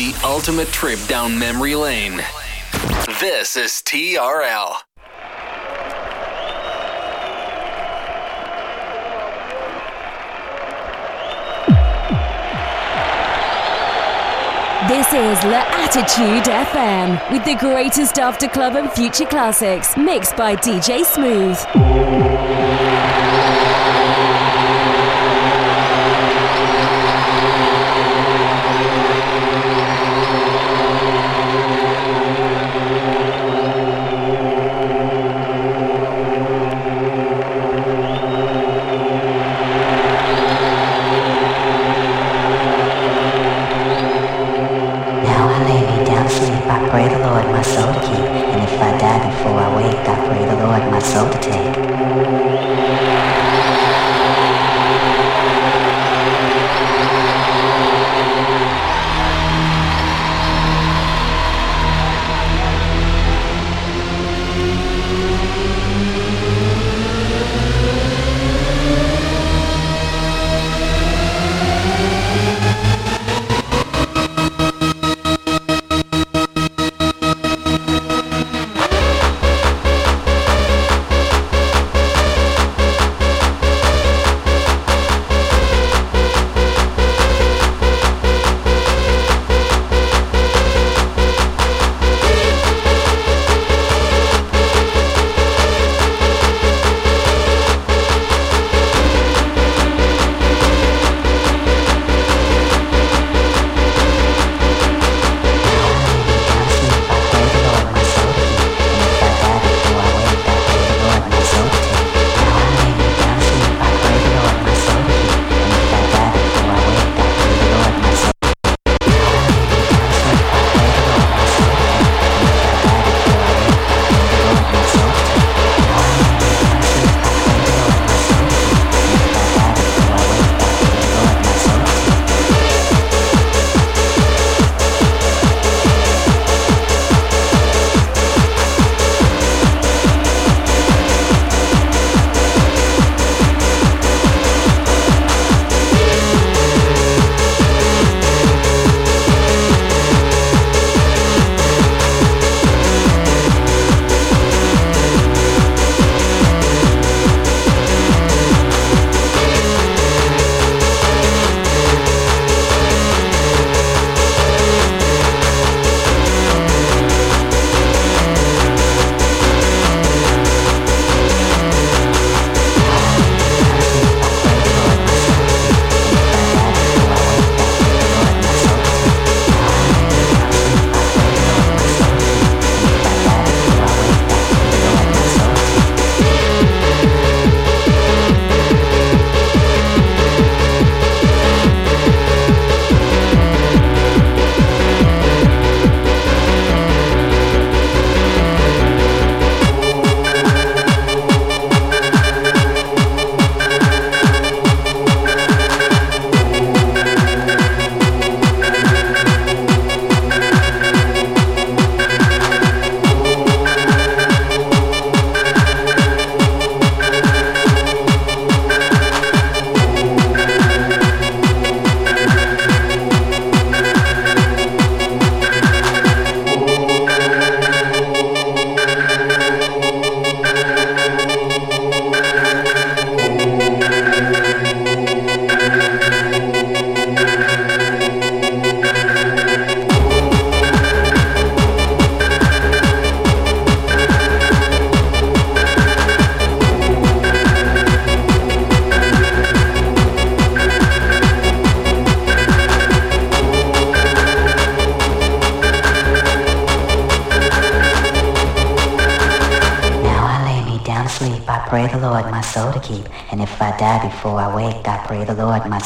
The ultimate trip down memory lane. This is TRL. This is L'Attitude FM with the greatest after club and future classics mixed by DJ Smooth.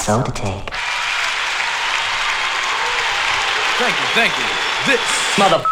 soul to take. Thank you, thank you. This mother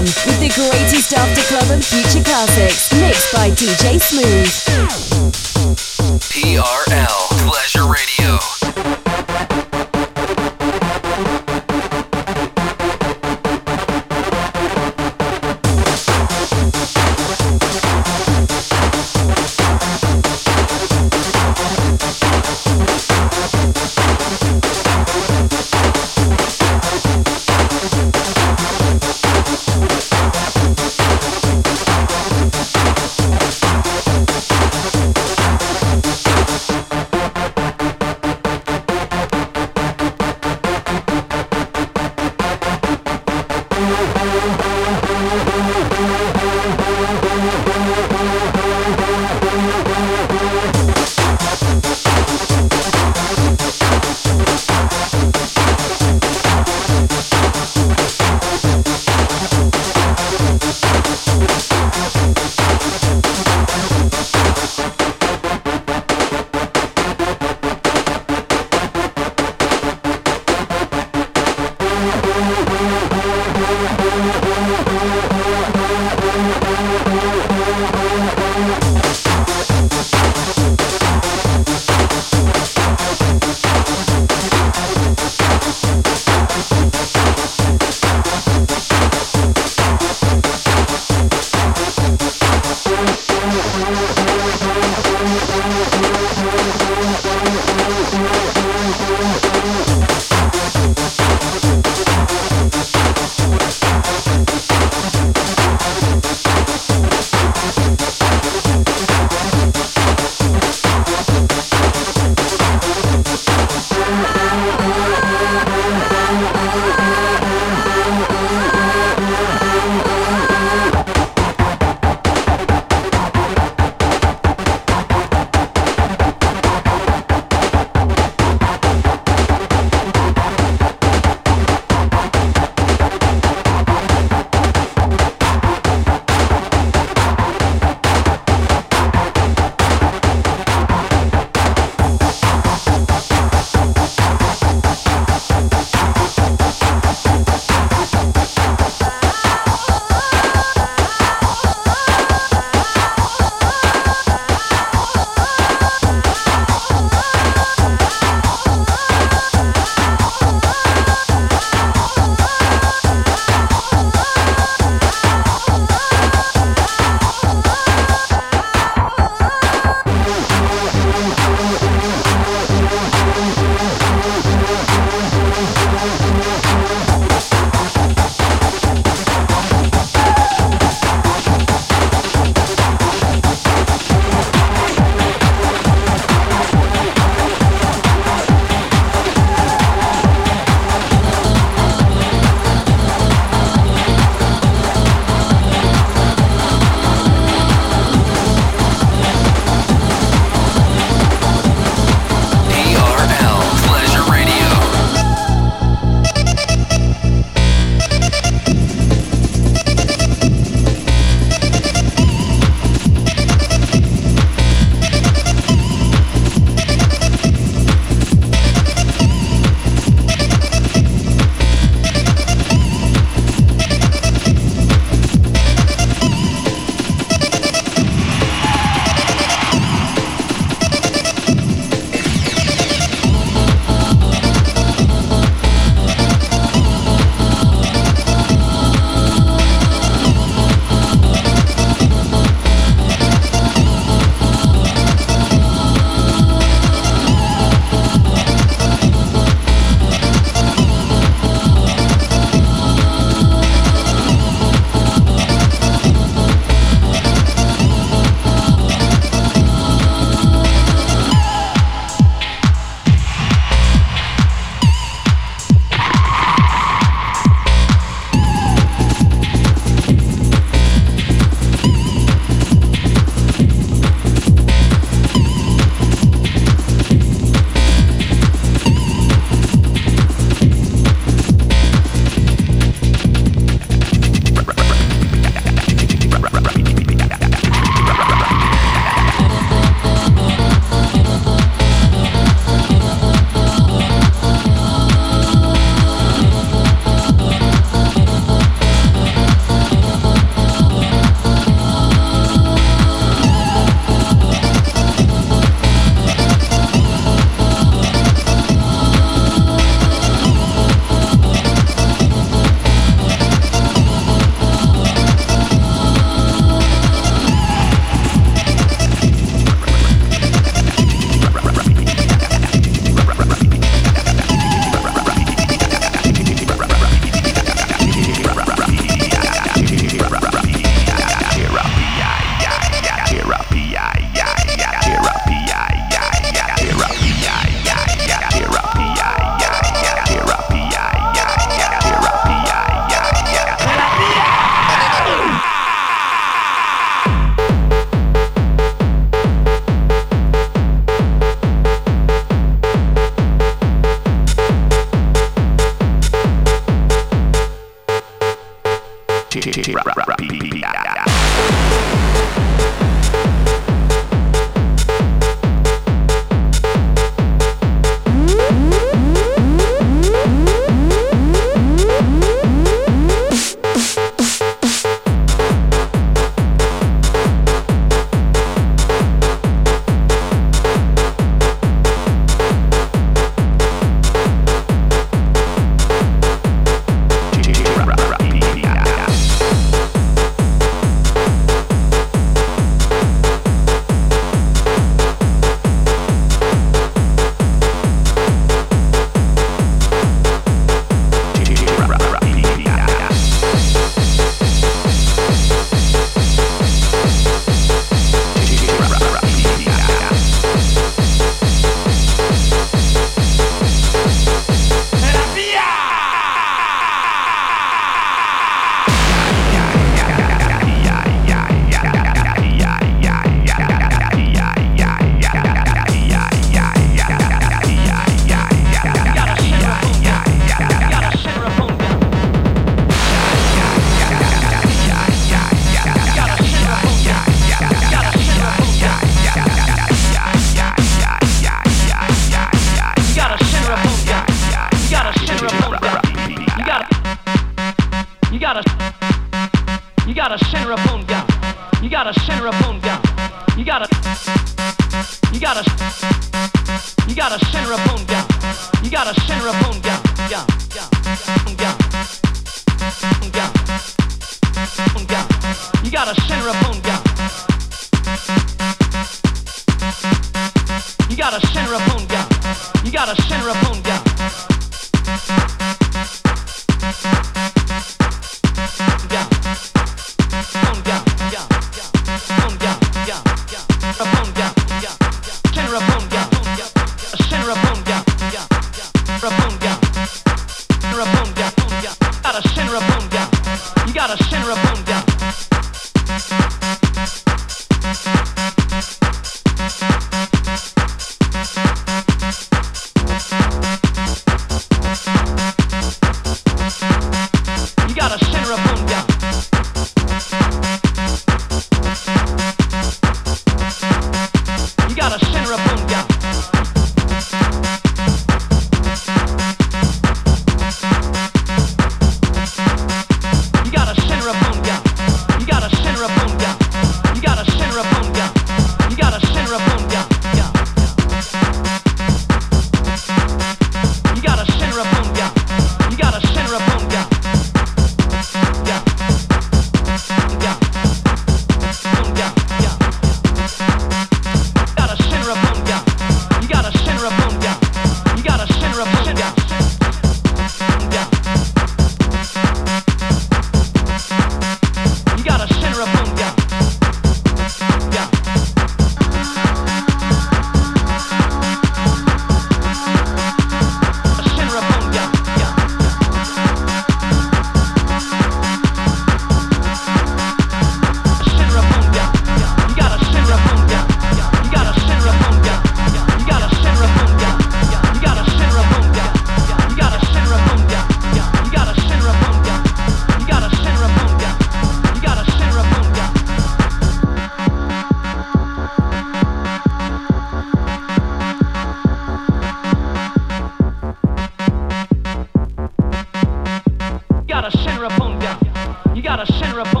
not a.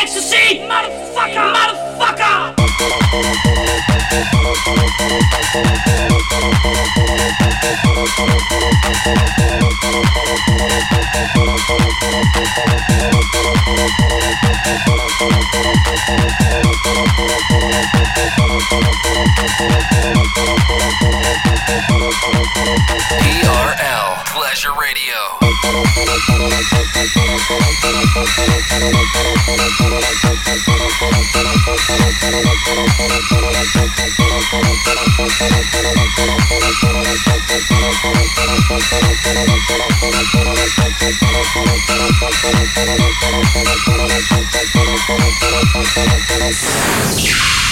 Excise motherfucker! Motherfucker! Yeah.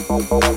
pão, pão, pão.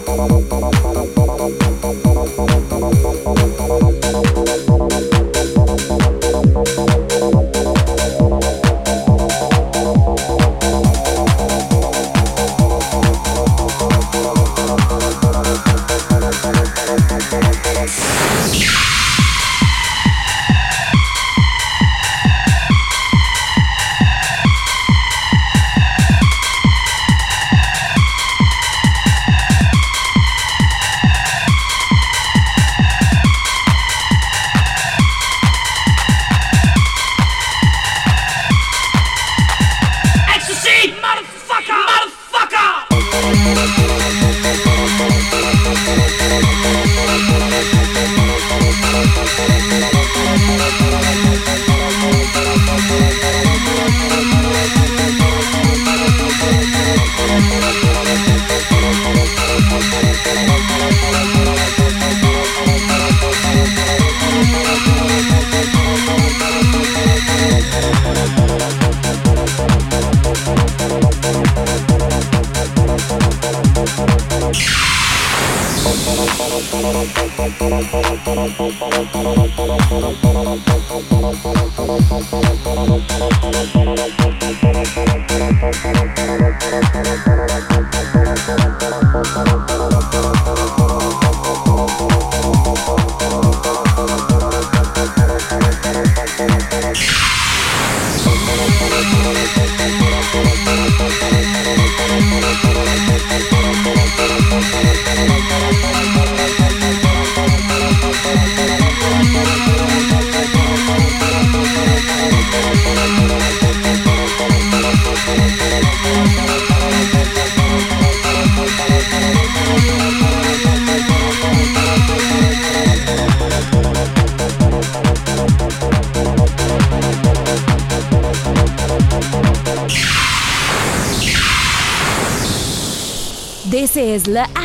Thank you.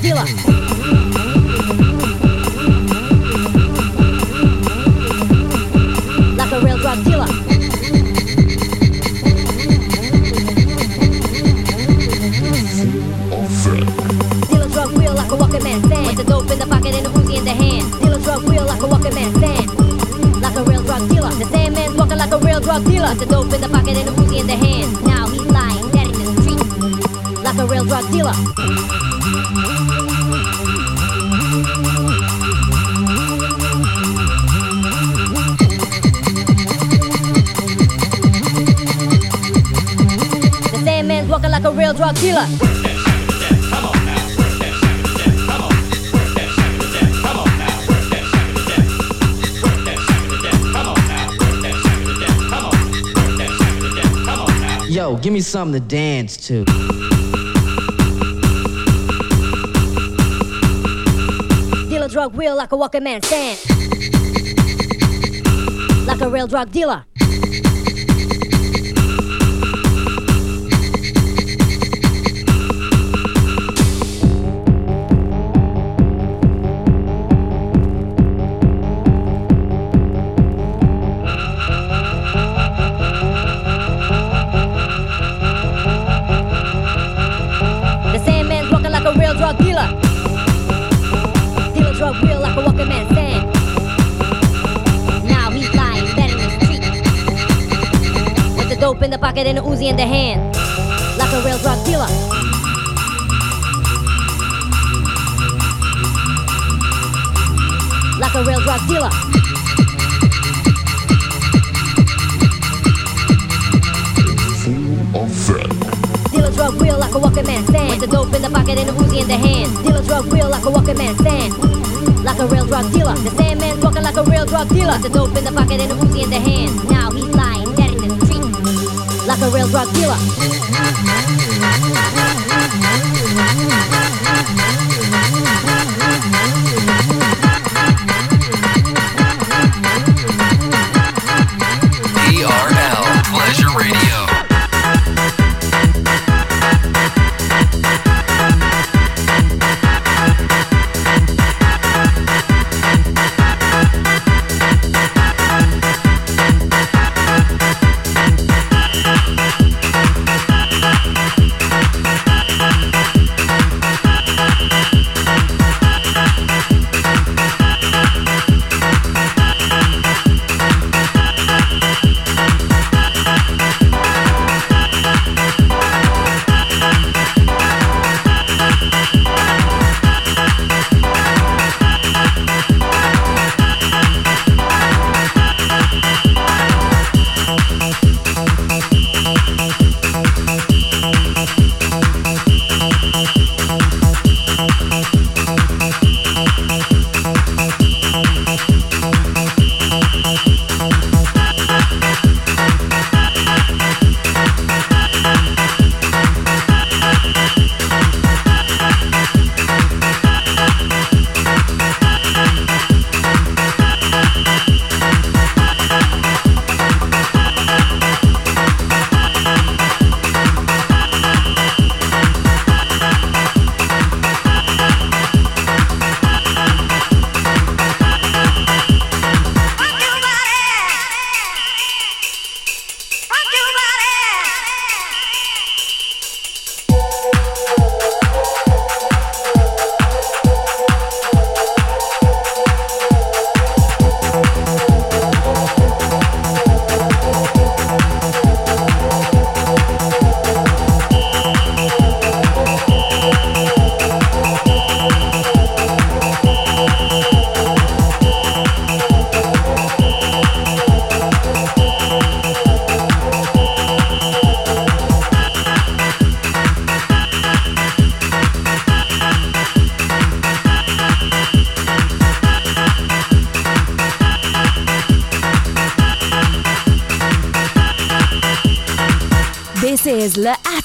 дело. Something to dance to. Deal a drug real like a walking man stand. Like a real drug dealer. Pocket and a Uzi in the hand. Like a real drug dealer. Like a real drug dealer. Deal a drug real like a walking man stand. With the dope in the pocket and a Uzi in the hand. Deal a drug real like a walking man stand. Like a real drug dealer. The Sandman's walking like a real drug dealer. The dope in the pocket and a Uzi in the hand. Now he's like a real drug dealer.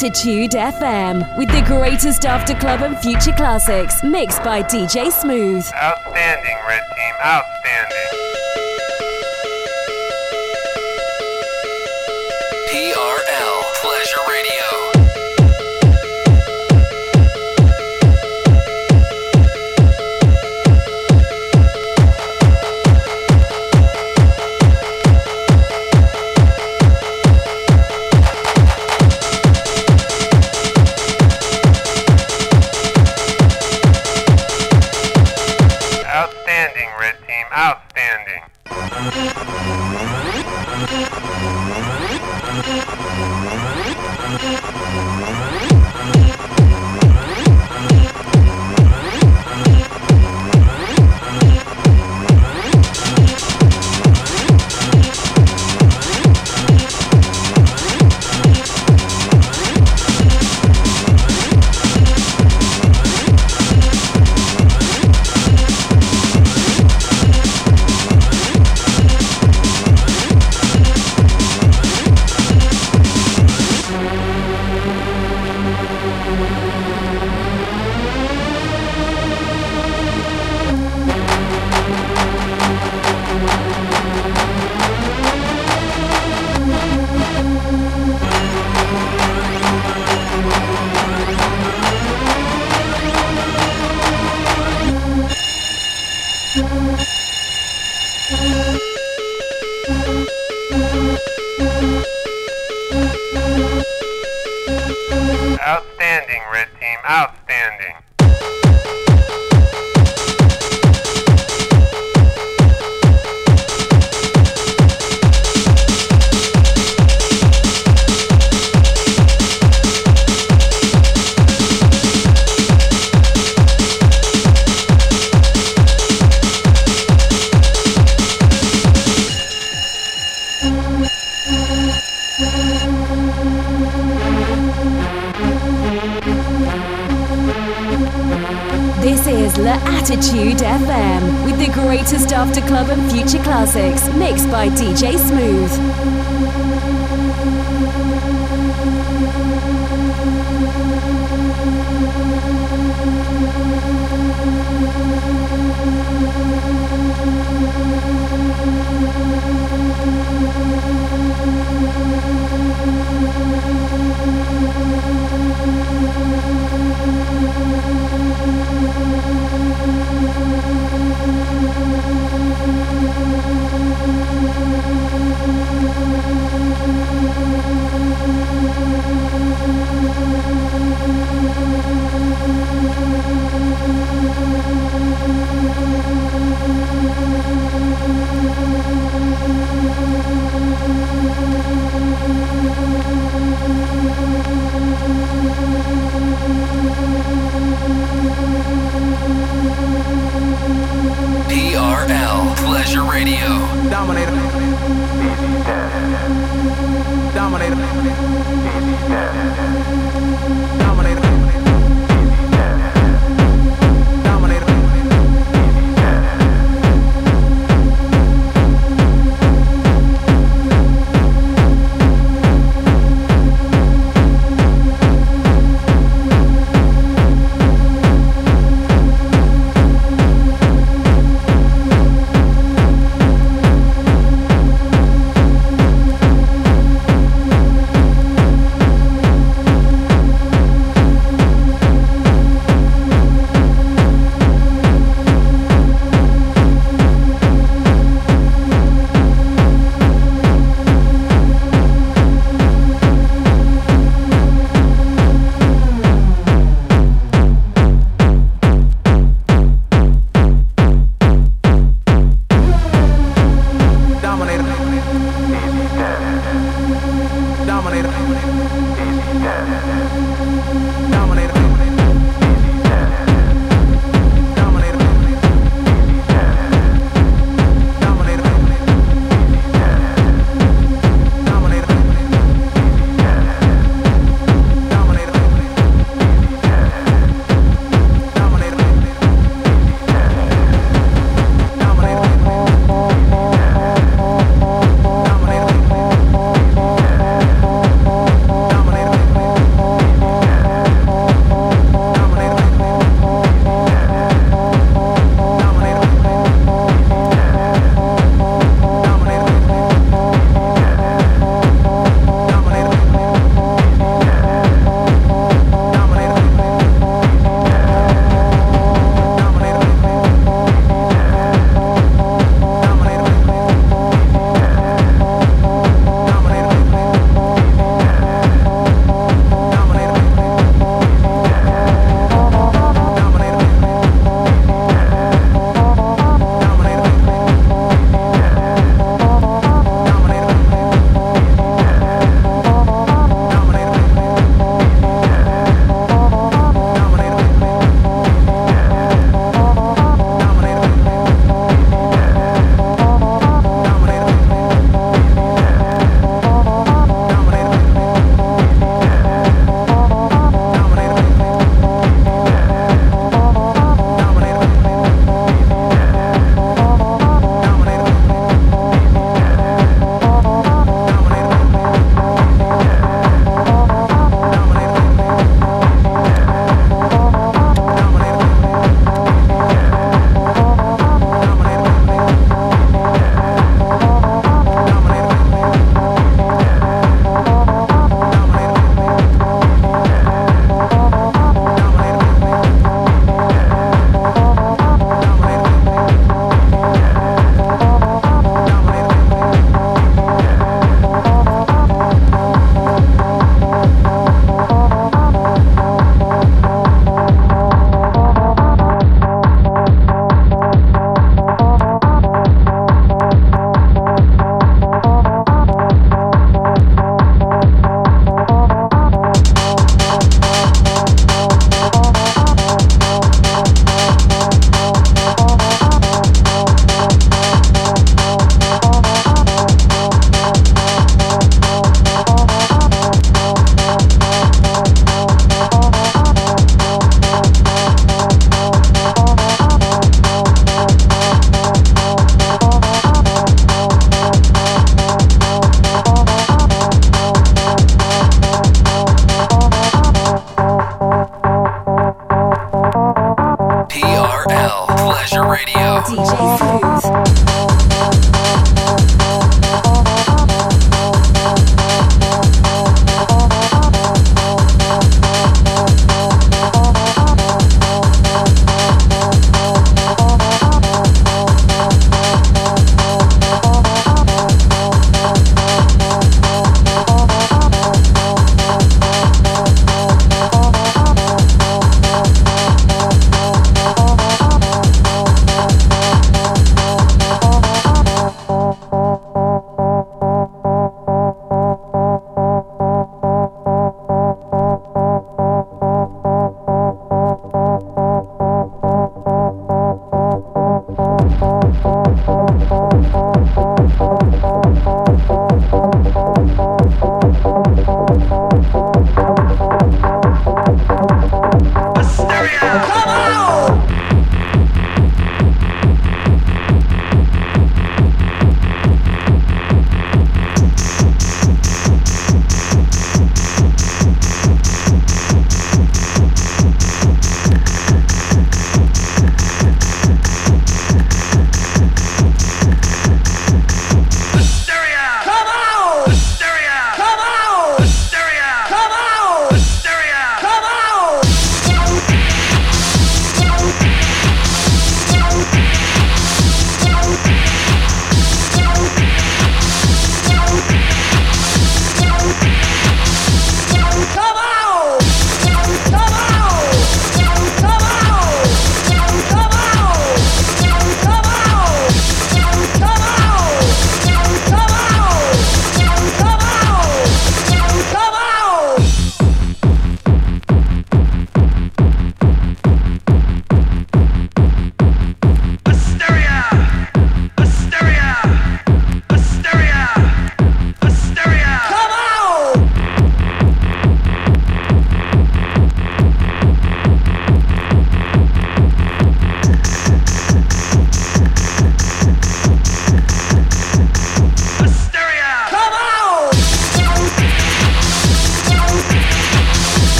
L'Attitude FM with the greatest after club and future classics mixed by DJ Smooth. Outstanding, Red Team. Outstanding.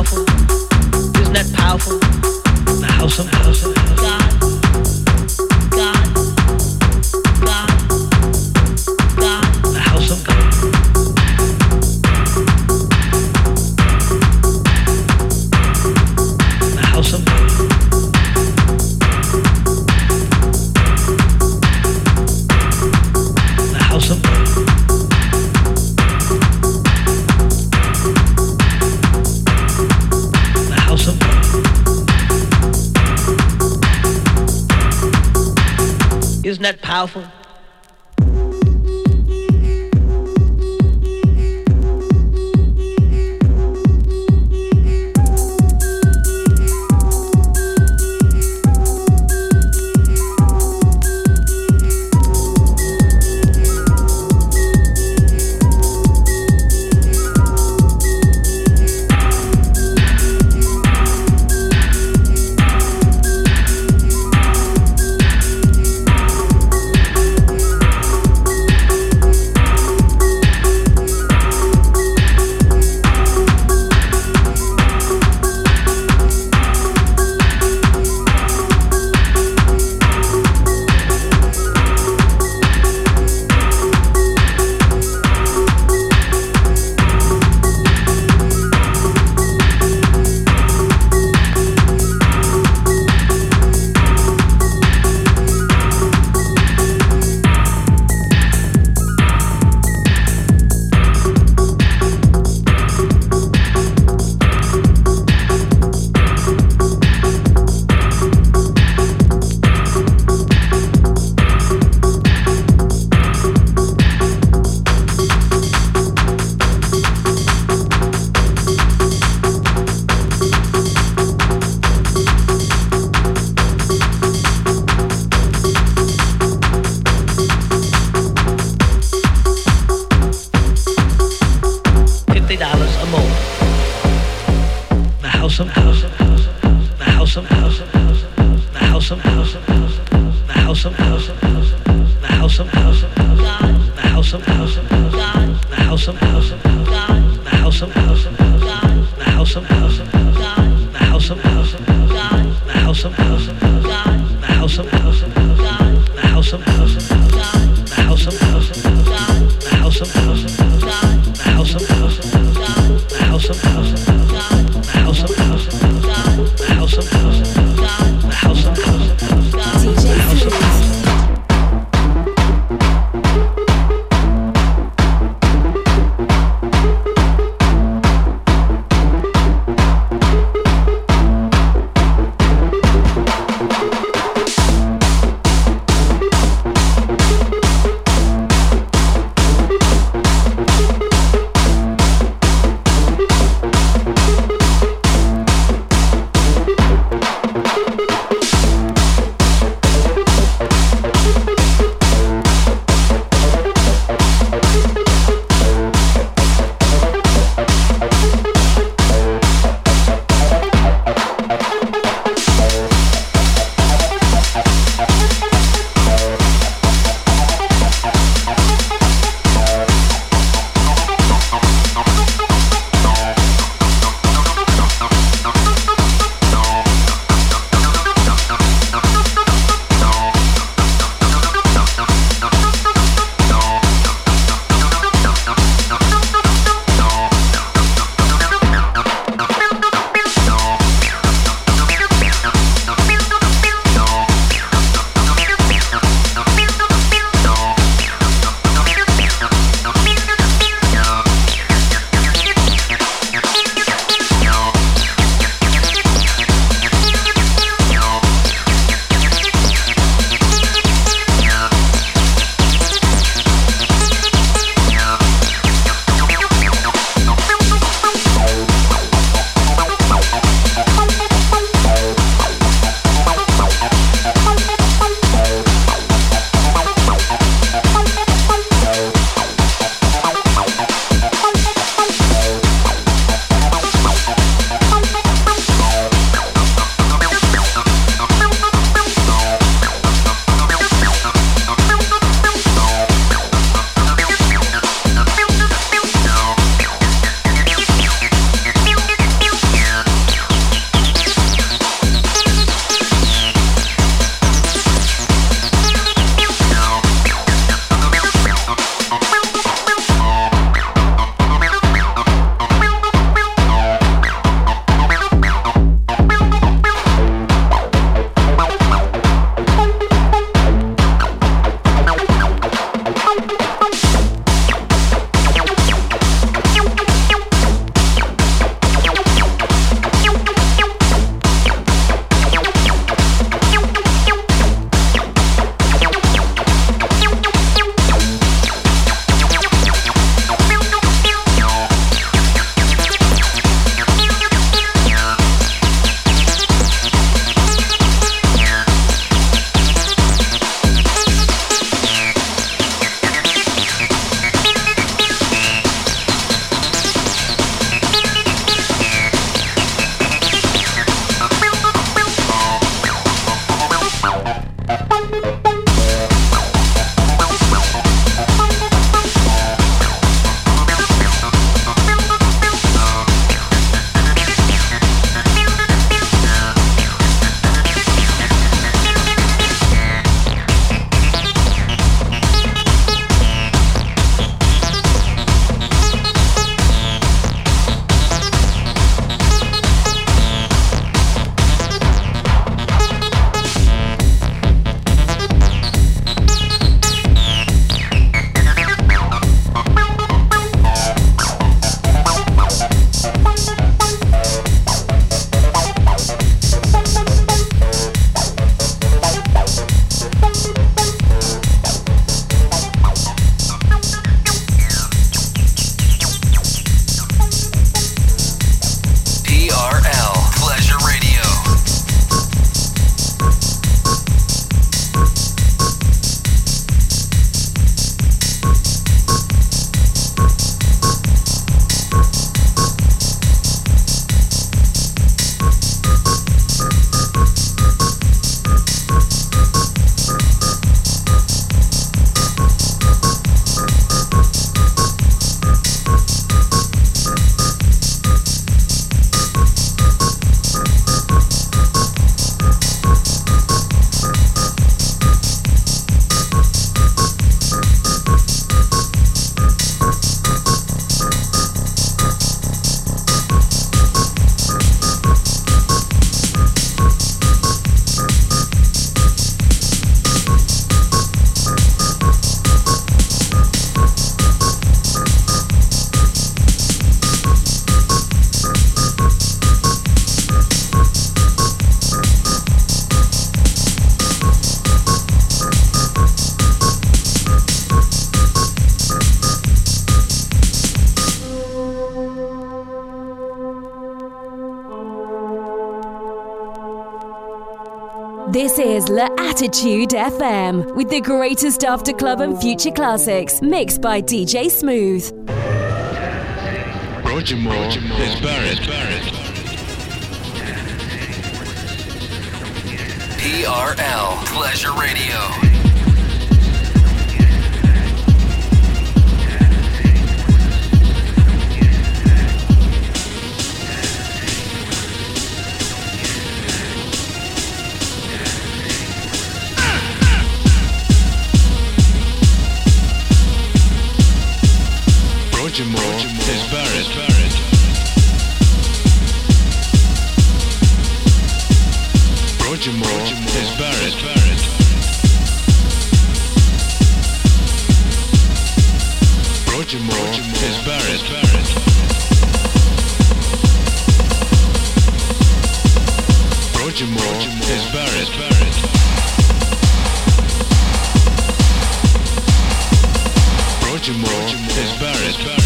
powerful? Isn't that powerful? Now, somehow, somehow. Powerful? L'Attitude FM with the greatest after club and future classics, mixed by DJ Smooth. Roger Moore is Barrett. TRL Pleasure Radio. Francis Barrett. Roger Moore, is Barrett. Barrett. Is Barrett. Barrett. Is Barrett. Barrett. Roger Moore is Barrett. Barrett.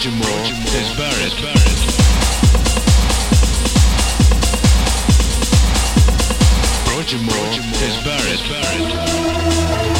Roger Moore, Roger Moore is buried. Is buried. Roger Moore, is. Is buried.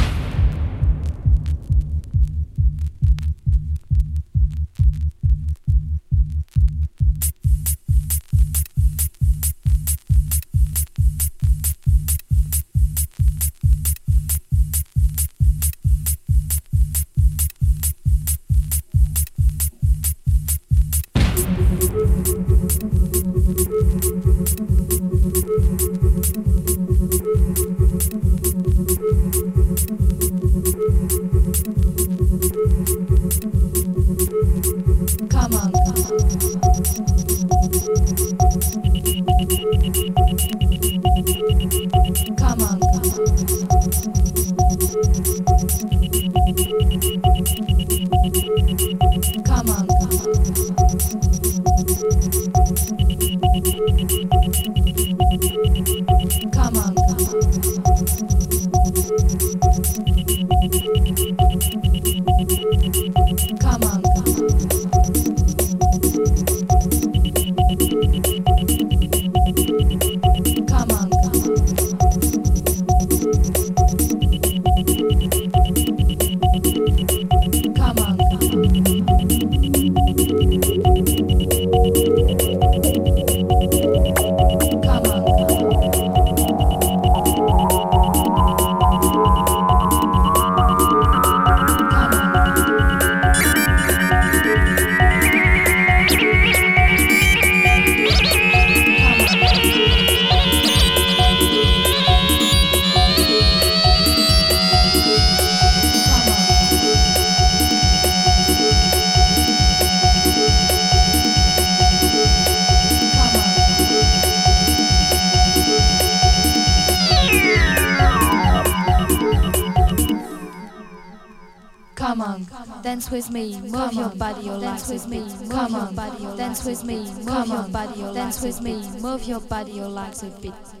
With me, move your body, your dance with me, come on, body, your dance with me, move your body, your dance with me, move your body, your legs a bit.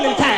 오는 다